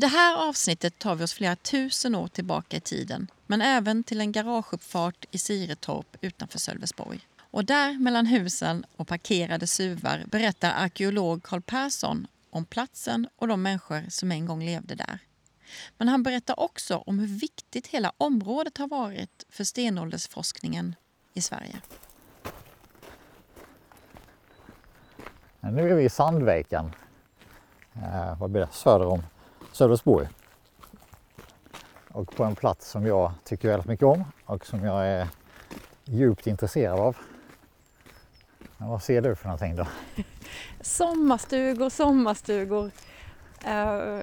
Det här avsnittet tar vi oss flera tusen år tillbaka i tiden men även till en garageuppfart i Siretorp utanför Sölvesborg. Och där mellan husen och parkerade suvar berättar arkeolog Carl Persson om platsen och de människor som en gång levde där. Men han berättar också om hur viktigt hela området har varit för stenåldersforskningen i Sverige. Nu är vi i Sandviken, eh, vad blir det, söder om Sölvesborg. Och på en plats som jag tycker väldigt mycket om och som jag är djupt intresserad av. Men vad ser du för någonting då? Sommarstugor, sommarstugor. Eh,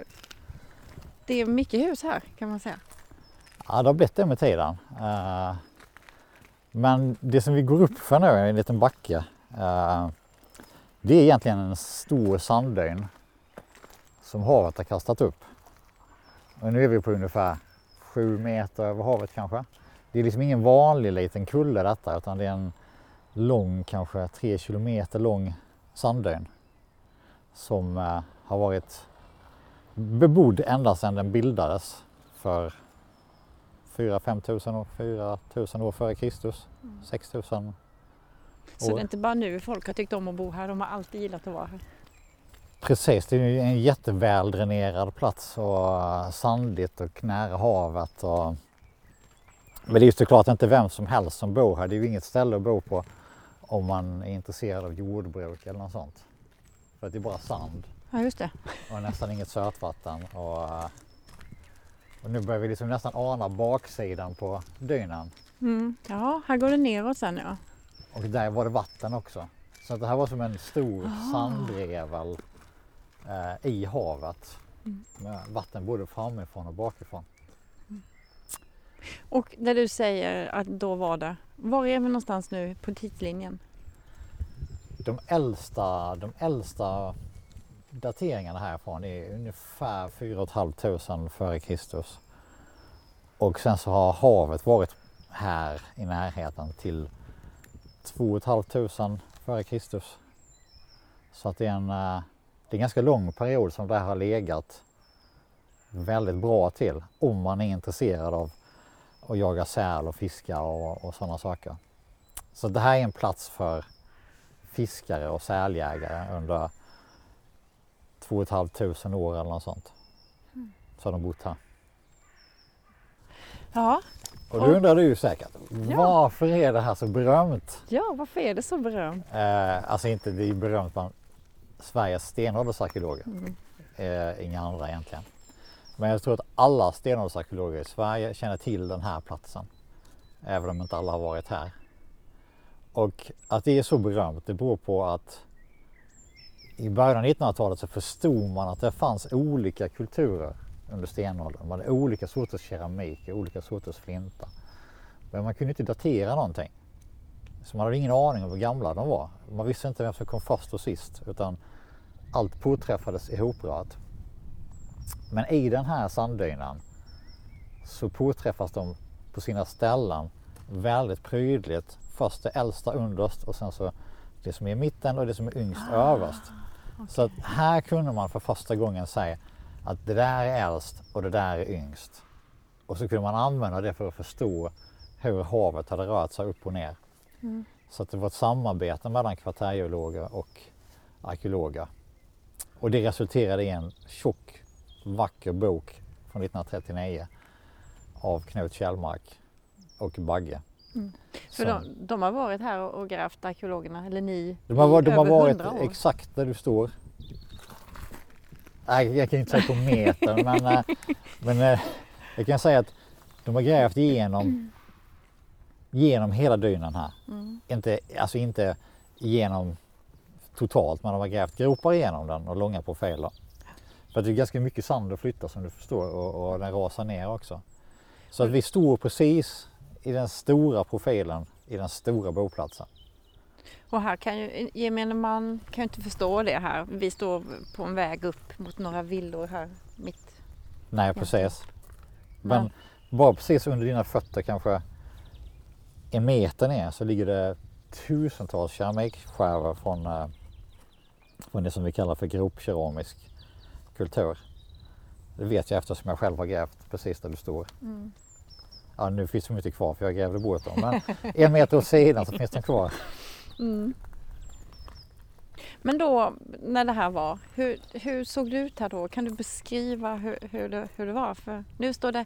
det är mycket hus här kan man säga. Ja, det har blivit det med tiden. Eh, Men det som vi går upp för nu är en liten backe. Eh, Det är egentligen en stor sanddyn som havet har kastat upp. Och nu är vi på ungefär sju meter över havet kanske. Det är liksom ingen vanlig liten kulle detta utan det är en lång, kanske tre kilometer lång sanddyn som eh, har varit bebodd ända sedan den bildades för 4-5 tusen år, 4 tusen år före Kristus, 6 tusen Så år. det är inte bara nu folk har tyckt om att bo här, de har alltid gillat att vara här. Precis, det är en jätteväldrainerad plats och sandigt och nära havet. Och... Men det är ju såklart inte vem som helst som bor här. Det är ju inget ställe att bo på om man är intresserad av jordbruk eller något sånt. För att det är bara sand Ja, just det. och nästan inget sötvatten. Och, och nu börjar vi liksom nästan ana baksidan på dynen. Mm. Ja, här går det neråt sen ja. Och där var det vatten också. Så det här var som en stor Ah. sandrevel eh, i havet. Mm. Med vatten både framifrån och bakifrån. Och när du säger att då var det, var är vi någonstans nu på tidslinjen? De äldsta, de äldsta dateringarna härifrån är ungefär 4 500 före Kristus. Och sen så har havet varit här i närheten till 2 500 före Kristus. Så att det är en, eh, det är en ganska lång period som det här har legat väldigt bra till om man är intresserad av att jaga säl och fiska och, och sådana saker. Så det här är en plats för fiskare och säljägare under 2 500 år eller något sånt. Så har de bott här. Ja, Och då undrar du säkert, Ja. varför är det här så berömt? ja varför är det så berömt? Eh, alltså inte, det är berömt bland Sveriges stenåldersarkeologer. Mm. Eh, inga andra egentligen. Men jag tror att alla stenåldersarkeologer i Sverige känner till den här platsen. Även om inte alla har varit här. Och att det är så berömt det beror på att i början av 1900-talet så förstod man att det fanns olika kulturer under stenåldern. Man hade olika sorters keramik och olika sorters flinta. Men man kunde inte datera någonting. Så man hade ingen aning om hur gamla de var. Man visste inte vem som kom först och sist utan allt påträffades ihoprört. Men i den här sanddynan så påträffas de på sina ställen väldigt prydligt. Först det äldsta underst och sen så det som är i mitten och det som är yngst Ah, överst. Så att här kunde man för första gången säga att det där är äldst och det där är yngst. Och så kunde man använda det för att förstå hur havet hade rört sig upp och ner. Mm. Så att det var ett samarbete mellan kvartärgeologer och arkeologer. Och det resulterade i en tjock, vacker bok från 1939 av Knut Kjellmark och Bagge. För Som- de, de har varit här och, grävt arkeologerna, eller ni, De har, i varit- de har varit 100 år. exakt där du står. Nej, jag kan inte säga på meter men, eh, men eh, jag kan säga att de har grävt igenom, genom hela dynan här. Mm. Inte, alltså inte genom totalt men de har grävt gropar igenom den och långa profiler. För det är ganska mycket sand att flytta som du förstår och, och den rasar ner också. Så att vi står precis i den stora profilen i den stora boplatsen. Och här kan ju gemene man kan ju inte förstå det här. Vi står på en väg upp mot några villor här mitt. Nej precis. Men Men- bara precis under dina fötter kanske en meter ner så ligger det tusentals keramikskärvor från, eh, från det som vi kallar för gropkeramisk kultur. Det vet jag eftersom jag själv har grävt precis där du står. Mm. Ja, nu finns de inte kvar för jag grävde bort dem men en meter åt sidan så finns de kvar. Mm. Men då när det här var, hur, hur såg det ut här då? Kan du beskriva hur, hur, det, hur det var? För nu står det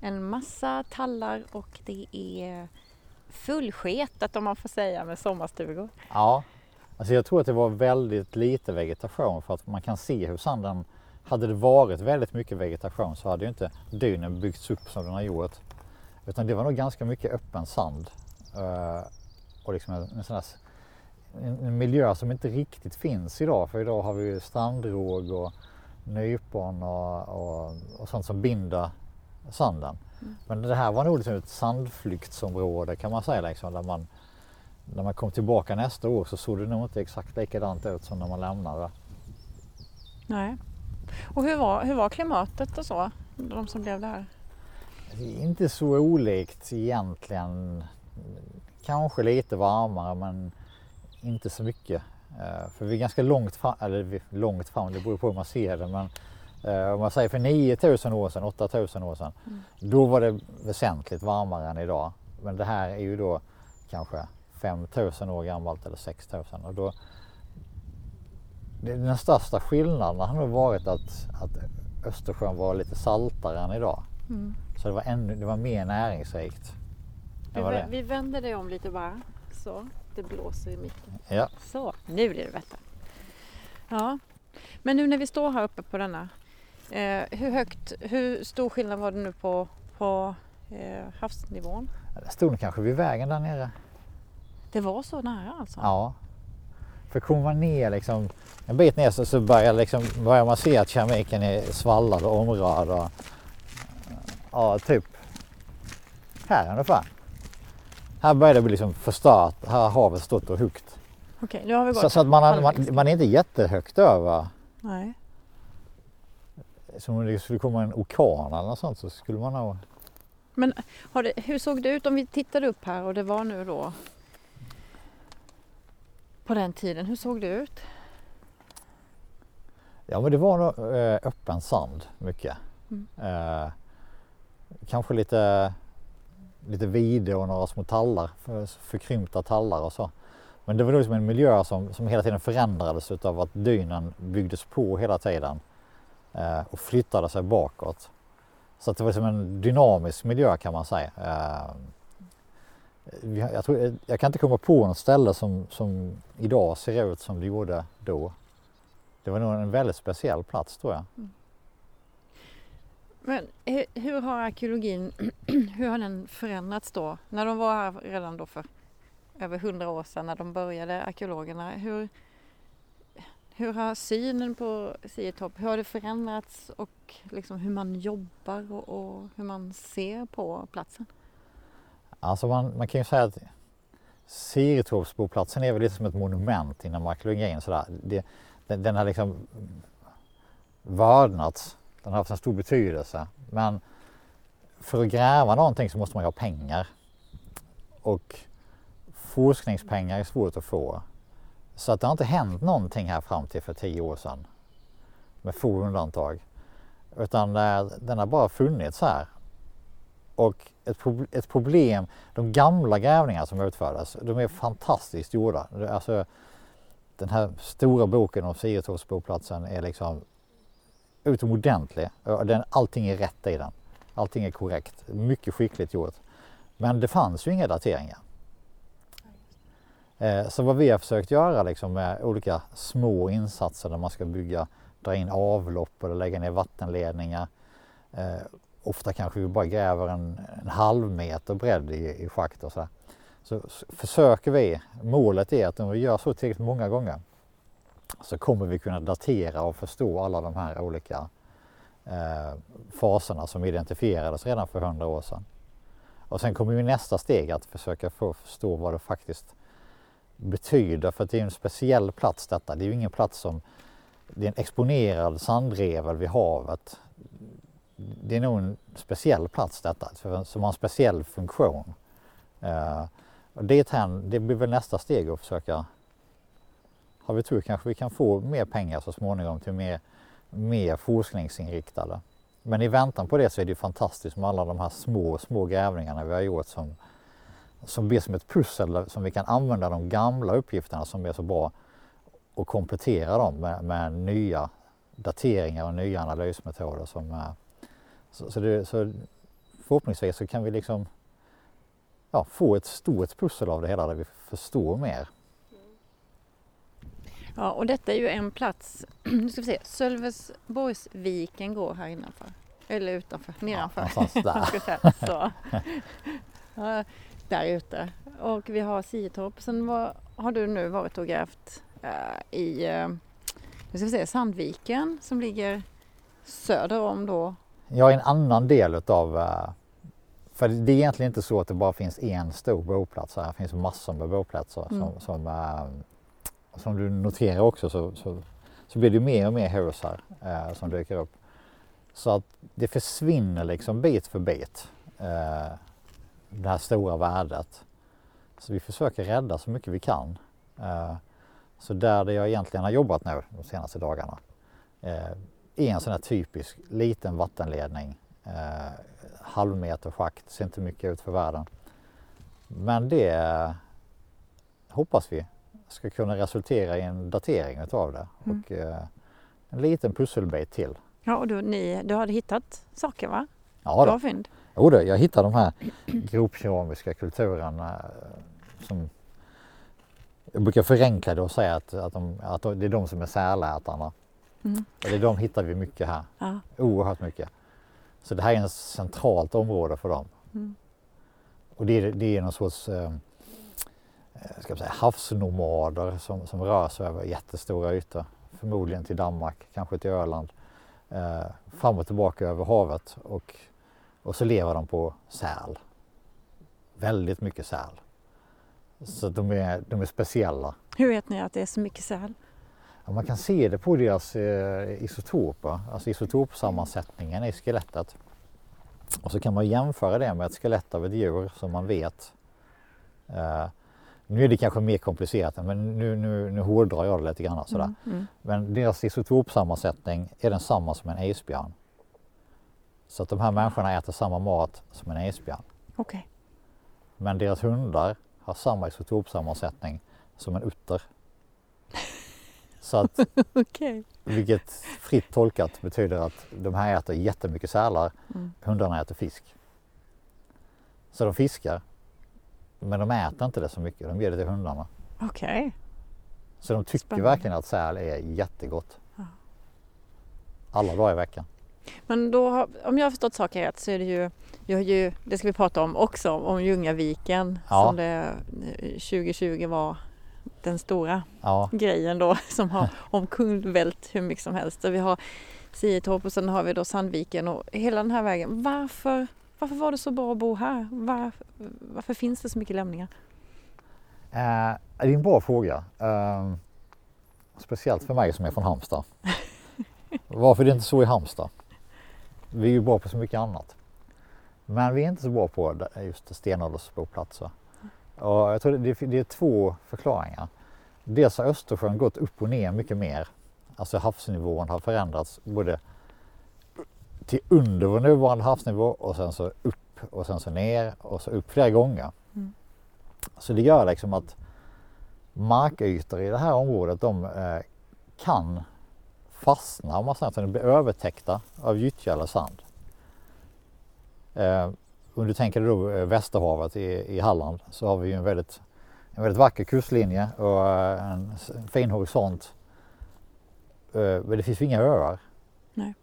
en massa tallar och det är fullsketat om man får säga med sommarstugor. Ja, alltså jag tror att det var väldigt lite vegetation för att man kan se hur sanden, hade det varit väldigt mycket vegetation så hade ju inte dynen byggts upp som den har gjort. Utan det var nog ganska mycket öppen sand. Eh, och liksom en, sån här, en, en miljö som inte riktigt finns idag för idag har vi ju strandråg och nypon och, och, och sånt som binder sanden. Men det här var nog liksom ett sandflyktsområde kan man säga liksom, där man när man kom tillbaka nästa år så såg det nog inte exakt likadant ut som när man lämnade. Nej. Och hur var, hur var klimatet och så? De som blev där? Inte så olikt egentligen. Kanske lite varmare men inte så mycket. Eh, För vi är ganska långt fram, eller långt fram, det beror på hur man ser det. Men om man säger för 9000 år sedan, 8000 år sedan, då var det väsentligt varmare än idag. Men det här är ju då kanske 5000 år gammalt eller 6000 och då det- den största skillnaden har nog varit att, att Östersjön var lite saltare än idag. Mm. Så det var, ännu, det var mer näringsrikt. Vi, det vä- är. vi vänder det om lite bara. Så, det blåser i micken. Ja. Så, nu blir det bättre. Ja, men nu när vi står här uppe på denna. Eh, hur högt, hur stor skillnad var det nu på, på eh, havsnivån? Det stod kanske vid vägen där nere. Det var så nära alltså? Ja. För kommer man ner liksom en bit ner så, så börjar, liksom, börjar man se att keramiken är svallad och omrörd. Och, ja, typ här ungefär. Här börjar det bli liksom förstört. Här har havet stått och huggt. Okej, nu har vi gått Så, så att man, halvvägs. man, man är inte jättehögt över. Nej. Som om det skulle komma en orkan eller något sånt så skulle man nog... Men det, hur såg det ut om vi tittade upp här och det var nu då på den tiden, hur såg det ut? Ja men det var nog eh, öppen sand mycket. Mm. Eh, kanske lite, lite vide och några små tallar, för, förkrympta tallar och så. Men det var nog som en miljö som, som hela tiden förändrades utav att dynen byggdes på hela tiden Eh, och flyttade sig bakåt. Så att det var som en dynamisk miljö kan man säga. Eh, jag, tror, eh, jag kan inte komma på något ställe som, som idag ser ut som det gjorde då. Det var nog en väldigt speciell plats tror jag. Mm. Men hur, hur har arkeologin, hur har den förändrats då? När de var här redan då för över hundra år sedan när de började arkeologerna. Hur, hur har synen på Sietorp, hur har det förändrats och liksom hur man jobbar och, och hur man ser på platsen? Alltså man, man kan ju säga att Sietorpsboplatsen är väl lite som ett monument inom arkeologin. Sådär. Det, den, den har liksom vördnats. Den har haft en stor betydelse. Men för att gräva någonting så måste man ju ha pengar. Och forskningspengar är svårt att få. Så att det har inte hänt någonting här fram till för tio år sedan. Med få undantag. Utan eh, den har bara funnits här. Och ett, pro ett problem, de gamla grävningar som utfördes, de är fantastiskt gjorda. Alltså, den här stora boken om Sietorpsboplatsen är liksom utomordentlig. Den, allting är rätt i den. Allting är korrekt. Mycket skickligt gjort. Men det fanns ju inga dateringar. Eh, så vad vi har försökt göra liksom med olika små insatser där man ska bygga, dra in avlopp eller lägga ner vattenledningar. Eh, ofta kanske vi bara gräver en, en halv meter bredd i, i schakt och så. Så, så försöker vi, målet är att om vi gör så tillräckligt många gånger så kommer vi kunna datera och förstå alla de här olika eh, faserna som identifierades redan för hundra år sedan. Och sen kommer ju nästa steg att försöka få förstå vad det faktiskt betyder för att det är en speciell plats detta. Det är ju ingen plats som, det är en exponerad sandrevel vid havet. Det är nog en speciell plats detta som har en speciell funktion. Uh, och det, här, det blir väl nästa steg att försöka, har vi tur kanske vi kan få mer pengar så småningom till mer, mer forskningsinriktade. Men i väntan på det så är det fantastiskt med alla de här små, små grävningarna vi har gjort som, som blir som ett pussel som vi kan använda de gamla uppgifterna som är så bra och komplettera dem med, med nya dateringar och nya analysmetoder. Som, så, så, det, så förhoppningsvis så kan vi liksom ja, få ett stort pussel av det hela där vi förstår mer. Ja, och detta är ju en plats, nu ska vi se, Sölvesborgsviken går här innanför. Eller utanför, nedanför. Ja, där. Så. Ja, där ute. Och vi har Sietorp. Sen var, har du nu varit och grävt uh, i uh, nu ska vi se, Sandviken som ligger söder om då. Ja, en annan del utav uh, för det är egentligen inte så att det bara finns en stor boplats här. Det finns massor med boplatser mm. som, som, äh, som, du noterar också så, så, så, blir det mer och mer hus här äh, som dyker upp. Så att det försvinner liksom bit för bit, äh, det här stora värdet. Så vi försöker rädda så mycket vi kan. så där det jag egentligen har jobbat nu de senaste dagarna är en sån här typisk liten vattenledning halvmeter schakt, ser inte mycket ut för världen. Men det hoppas vi ska kunna resultera i en datering utav det mm. och eh, en liten pusselbit till. Ja, och du, ni, du hade hittat saker va? Ja, Bra fynd. Jo, då, jag hittade de här gropkeramiska kulturerna eh, som jag brukar förenkla det och säga att, att, de, att det är de som är sälätarna. Mm. Är de hittar vi mycket här. Ja. Oerhört mycket. Så det här är ett centralt område för dem. Mm. Och det är, det är någon sorts eh, eh, ska säga, havsnomader som, som rör sig över jättestora ytor. Förmodligen till Danmark, kanske till Öland. Eh, fram och tillbaka över havet och, och så lever de på säl. Väldigt mycket säl. Så de är, de är speciella. Hur vet ni att det är så mycket säl? Ja, man kan se det på deras eh, isotoper, alltså isotopsammansättningen i skelettet. Och så kan man jämföra det med ett skelett av ett djur som man vet. Eh, nu är det kanske mer komplicerat men nu, nu, nu hårdrar jag det lite grann. Sådär. Mm, mm. Men deras isotopsammansättning är densamma som en isbjörn. Så att de här människorna äter samma mat som en isbjörn. Okay. Men deras hundar har samma isotopsammansättning som en utter. Så att, okay. Vilket fritt tolkat betyder att de här äter jättemycket sälar, mm. hundarna äter fisk. Så de fiskar, men de äter inte det så mycket, de ger det till hundarna. Okej. Okay. Så de tycker Spännande. verkligen att säl är jättegott. Alla dagar i veckan. Men då, om jag har förstått saken rätt så är det ju, ju, det ska vi prata om också, om Ljungaviken ja. som det 2020 eh, var den stora ja. grejen då som har omkullvält hur mycket som helst. Så vi har Sietorp och sen har vi då Sandviken och hela den här vägen. Varför, varför var det så bra att bo här? Var, varför finns det så mycket lämningar? Uh, det är en bra fråga. Uh, speciellt för mig som är från Halmstad. Varför är det inte så i Halmstad? Vi är ju bra på så mycket annat. Men vi är inte så bra på just stenåldersboplatser. Och jag tror det, det är två förklaringar. Dels har Östersjön gått upp och ner mycket mer. Alltså havsnivån har förändrats både till under vår nuvarande havsnivå och sen så upp och sen så ner och så upp flera gånger. Mm. Så det gör liksom att markytor i det här området de eh, kan fastna om man säger så, de blir övertäckta av gyttja eller sand. Eh, om du tänker då eh, Västerhavet i, i Halland så har vi ju en väldigt, en väldigt vacker kustlinje och eh, en fin horisont. Eh, men det finns ju inga öar. Nej.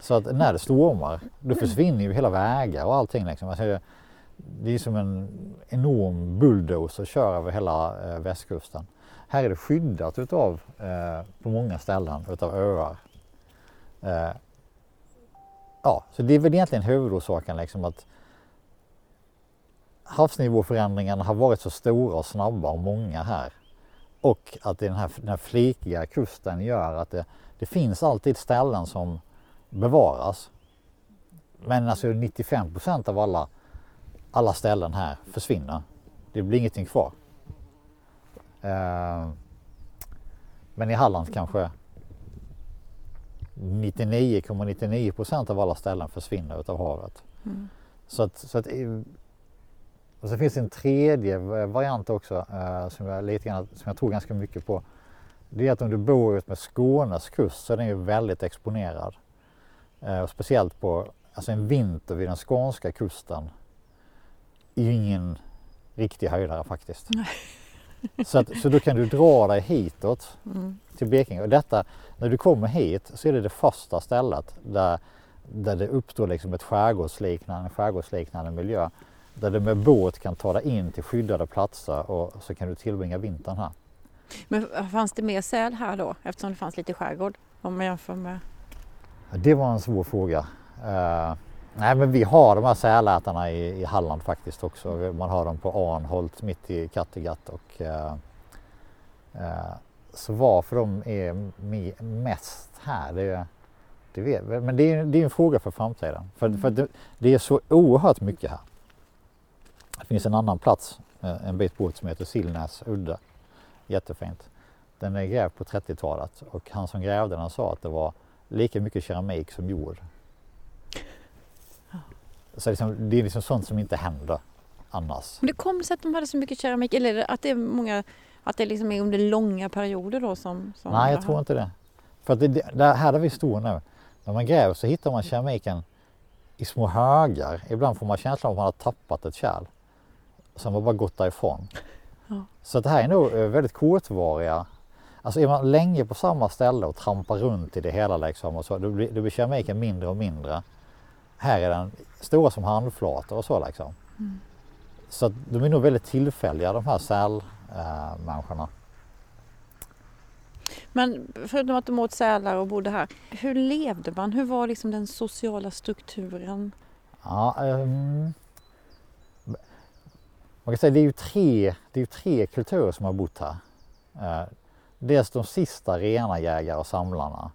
Så att när det stormar då försvinner ju hela vägar och allting. Liksom. Alltså, det- är som en enorm bulldozer kör över hela västkusten. Här är det skyddat utav, eh, på många ställen, utav öar. Eh, ja, så det är väl egentligen huvudorsaken liksom att havsnivåförändringarna har varit så stora och snabba och många här. Och att den här, den här flikiga kusten gör att det, det finns alltid ställen som bevaras. Men alltså 95 procent av alla, alla ställen här försvinner. Det blir ingenting kvar. Eh, men i Halland kanske 99,99 procent av alla ställen försvinner utav havet. Mm. Så att, så att, och så finns det en tredje variant också eh, som, jag lite grann, som jag tror ganska mycket på. Det är att om du bor ut med Skånes kust så är den ju väldigt exponerad. Eh, och speciellt på alltså en vinter vid den skånska kusten är ju ingen riktig höjdare faktiskt. Så, att, så då kan du dra dig hitåt Mm. till Blekinge. Och detta, när du kommer hit så är det det första stället där, där det uppstår liksom ett skärgårdsliknande, en skärgårdsliknande miljö. Där du med båt kan ta dig in till skyddade platser och så kan du tillbringa vintern här. Men fanns det mer säl här då eftersom det fanns lite skärgård? Om man jämför med... Det var en svår fråga. Eh, nej men vi har de här sälätarna i, i Halland faktiskt också. Man har dem på Arnholt mitt i Kattegatt. Och, eh, eh, så varför de är me- mest här, det, det vet. Men det är, det är en fråga för framtiden. För, för det, det är så oerhört mycket här. Det finns en annan plats eh, en bit bort som heter Sillnäs udde. Jättefint. Den är grävd på 30-talet och han som grävde den sa att det var lika mycket keramik som jord. Så liksom, det är liksom sånt som inte händer annars. Men det kom sig att de hade så mycket keramik, eller att det är många, att det liksom är under långa perioder då som... som Nej, jag tror inte det. För att det, det, här där vi står nu, när man gräver så hittar man keramiken i små högar. Ibland får man känslan av att man har tappat ett kärl. Som har bara gått därifrån. Ja. Så det här är nog eh, väldigt kortvariga. Alltså är man länge på samma ställe och trampar runt i det hela liksom och så, då blir, då blir keramiken mindre och mindre. Här är den stora som handflator och så liksom. Mm. Så de är nog väldigt tillfälliga de här sälmänniskorna. Eh. Men förutom att de åt sälar och bodde här, hur levde man? Hur var liksom den sociala strukturen? Ja, ehm, man kan säga det är ju tre, det är tre kulturer som har bott här. Eh, dels de sista rena jägare och samlarna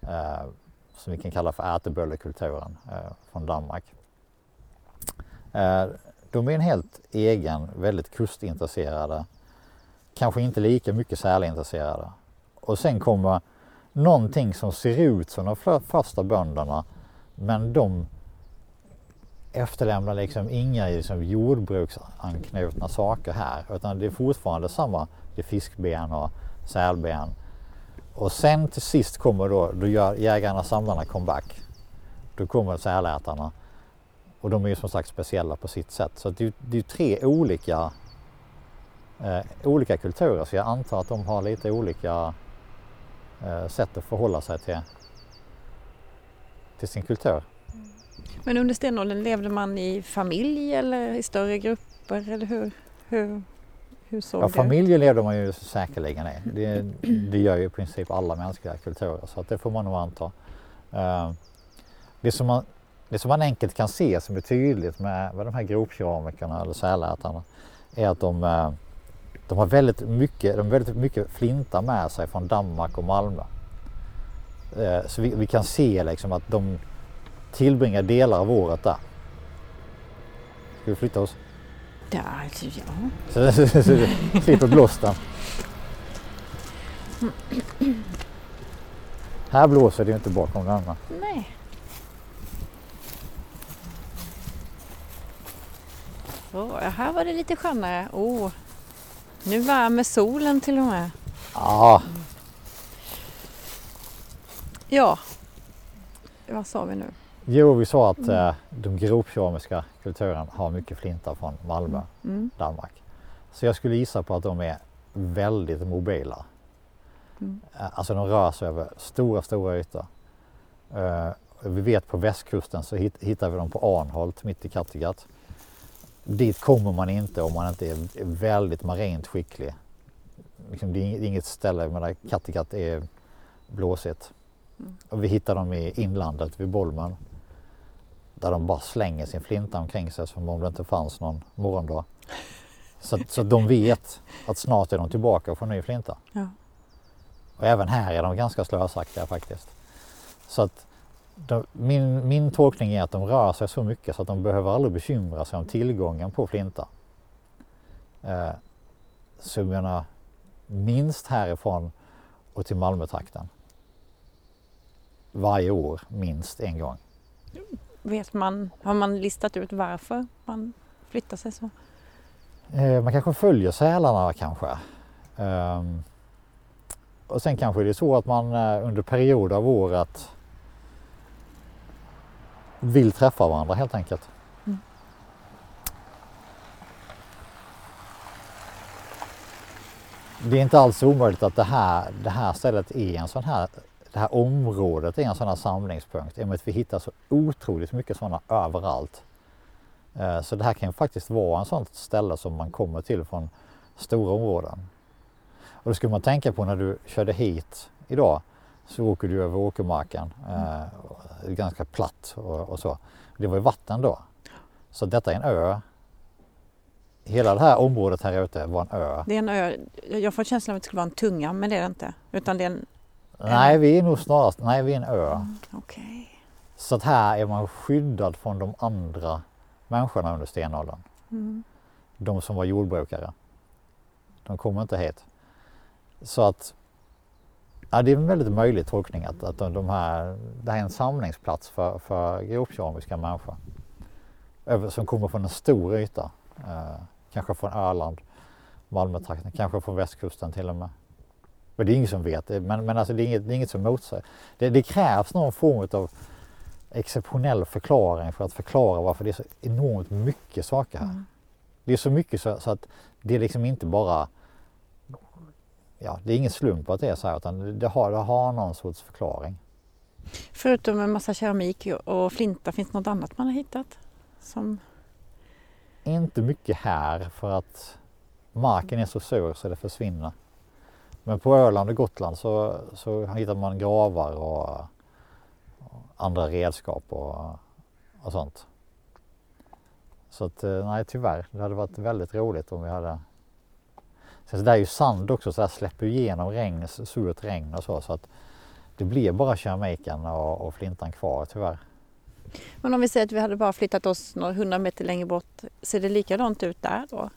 eh, som vi kan kalla för äteböllekulturen eh, från Danmark. Eh, de är en helt egen, väldigt kustintresserade, kanske inte lika mycket sälintresserade. Och sen kommer någonting som ser ut som de första bönderna men de efterlämnar liksom inga liksom jordbruksanknutna saker här utan det är fortfarande samma, det är fiskben och sälben. Och sen till sist kommer då, då gör jägarna och samlarna comeback. Då kommer sälätarna och de är ju som sagt speciella på sitt sätt. Så det är det är ju tre olika, eh, olika kulturer så jag antar att de har lite olika eh, sätt att förhålla sig till, till sin kultur. Men under stenåldern levde man i familj eller i större grupper eller hur, hur, hur såg Ja, det familjer levde man ju säkerligen i. Det, det gör ju i princip alla mänskliga kulturer så att det får man nog anta. Eh, Det som, man, det som man enkelt kan se som är tydligt med, med de här grovkeramikerna eller sälätarna är att de, eh, de har väldigt mycket, de har väldigt mycket flinta med sig från Danmark och Malmö. Eh, Så vi, vi kan se liksom att de, tillbringar delar av året där. Ska vi flytta oss? Ja, alltså, ja. Slipper blåsten. Här blåser det ju inte bakom andra. Nej. Så, här var det lite skönare. Oh, nu värmer solen till och med. Ja, Ja, vad sa vi nu? Jo vi sa att eh, de gropkeramiska kulturen har mycket flintar från Malmö, Mm. Danmark. Så jag skulle gissa på att de är väldigt mobila. Mm. Eh, Alltså de rör sig över stora, stora ytor. Eh, vi vet på västkusten så hit, hittar vi dem på Arnholt mitt i Kattegatt. Dit kommer man inte om man inte är, är väldigt marint skicklig. Liksom, det är inget- det är inget ställe, men Kattegatt är blåsigt. Mm. Och vi hittar dem i inlandet vid Bolmen. Där de bara slänger sin flinta omkring sig som om det inte fanns någon morgondag. Så, så de vet att snart är de tillbaka och får ny flinta. Ja. Och även här är de ganska slösaktiga faktiskt. Så att de, min, min tolkning är att de rör sig så mycket så att de behöver aldrig bekymra sig om tillgången på flinta. Eh, så jag menar minst härifrån och till Malmötrakten. Varje år minst en gång. Vet man, har man listat ut varför man flyttar sig så? Eh, man kanske följer sälarna kanske. Ehm, och sen kanske det är så att man eh, under perioder av året vill träffa varandra helt enkelt. Mm. Det är inte alls omöjligt att det här, det här stället är en sån här, det här området är en sån här samlingspunkt i och med att vi hittar så otroligt mycket sådana överallt. Eh, så det här kan ju faktiskt vara en sånt ställe som man kommer till från stora områden. Och det skulle man tänka på när du körde hit idag så åker du över åkermarken. Eh, ganska platt och, och så. Det var ju vatten då. Så detta är en ö. Hela det här området här ute var en ö. Det är en ö. Jag får känslan av att det skulle vara en tunga, men det är det inte. Utan det är en... Nej, vi är nog snarast, nej vi är en ö. Okej. Så att här är man skyddad från de andra människorna under stenåldern. Mm. de som var jordbrukare. De kommer inte hit. Så att ja, det är en väldigt möjlig tolkning att, att de, de här, det här är en samlingsplats för, för grovkeramiska människor. Som kommer från en stor yta. Eh, kanske från Öland, Malmötrakten, kanske från västkusten till och med. Men det är ingen som vet. Men, men alltså det, är inget, det är inget som motsäger. Det, det krävs någon form av exceptionell förklaring för att förklara varför det är så enormt mycket saker här. Mm. Det är så mycket så, så att det är liksom inte bara Ja, det är ingen slump att det är så här utan det har, det har någon sorts förklaring. Förutom en massa keramik och flinta, finns det något annat man har hittat? Som... Inte mycket här för att marken är så sur så det försvinner. Men på Öland och Gotland så, så hittar man gravar och, andra redskap och, och sånt. Så att eh, nej tyvärr, det hade varit väldigt roligt om vi hade Sen så där är ju sand också så där släpper igenom regn, surt regn och så så att det blir bara keramiken och, och flintan kvar tyvärr. Men om vi säger att vi hade bara flyttat oss några hundra meter längre bort, ser det likadant ut där då?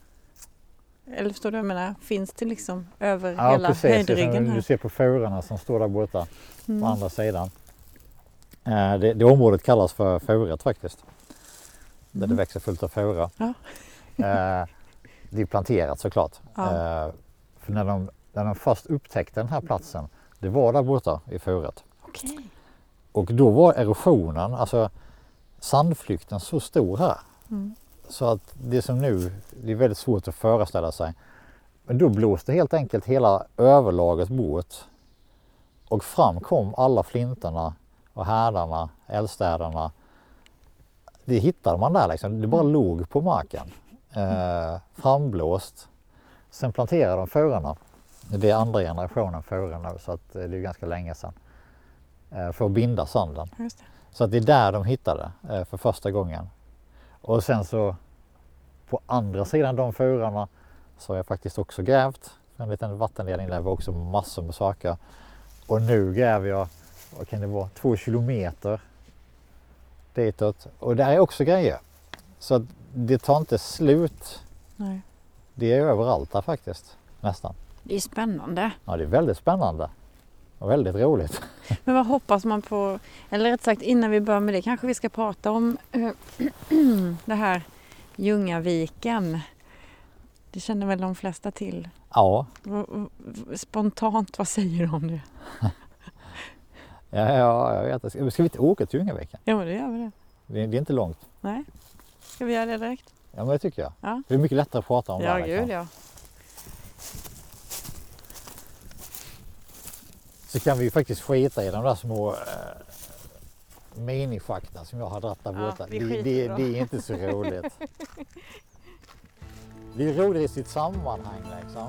Eller förstår du vad jag menar? Finns det liksom över hela höjdryggen Du här? ser på furorna som står där borta på Mm. andra sidan. Eh, Det, det området kallas för furet faktiskt. Där det Mm. växer fullt av fura. Ja. Eh, Det är planterat såklart. Ja. Eh, För när de, när de först upptäckte den här platsen, det var där borta i furet. Okej. Och då var erosionen, alltså sandflykten så stor här. Mm. Så att det som nu, det är väldigt svårt att föreställa sig. Men då blåste helt enkelt hela överlaget bort. Och fram kom alla flintarna och härdarna, eldstäderna. Det hittade man där liksom. Det bara låg på marken. Eh, framblåst. Sen planterade de furorna. Det är andra generationen furor nu så att eh, det är ganska länge sedan. Eh, för att binda sanden. Så att det är där de hittade eh, för första gången. Och sen så på andra sidan de furorna så har jag faktiskt också grävt en liten vattenledning där var också massor med saker. Och nu gräver jag, vad kan det vara, två kilometer ditåt. Och där är också grejer. Så att det tar inte slut. Nej. Det är överallt där faktiskt. Nästan. Det är spännande. Ja, det är väldigt spännande. Och väldigt roligt. Men vad hoppas man på? Eller rätt sagt innan vi börjar med det kanske vi ska prata om eh, det här Ljungaviken. Det känner väl de flesta till. Ja, Spontant, vad säger du om det? ja, ja jag vet. Ska vi inte åka till Ljungaviken? Ja, men det gör vi det. Det, det är inte långt. Nej, ska vi göra det direkt? Ja, men det tycker jag. Ja. Det är mycket lättare att prata om Ja, där. liksom. gud ja. Så kan vi ju faktiskt skita i de där små minischakten som jag har dragit där Ja, borta. vi det, det, i dem. det är inte så roligt. det är roligt i sitt sammanhang liksom.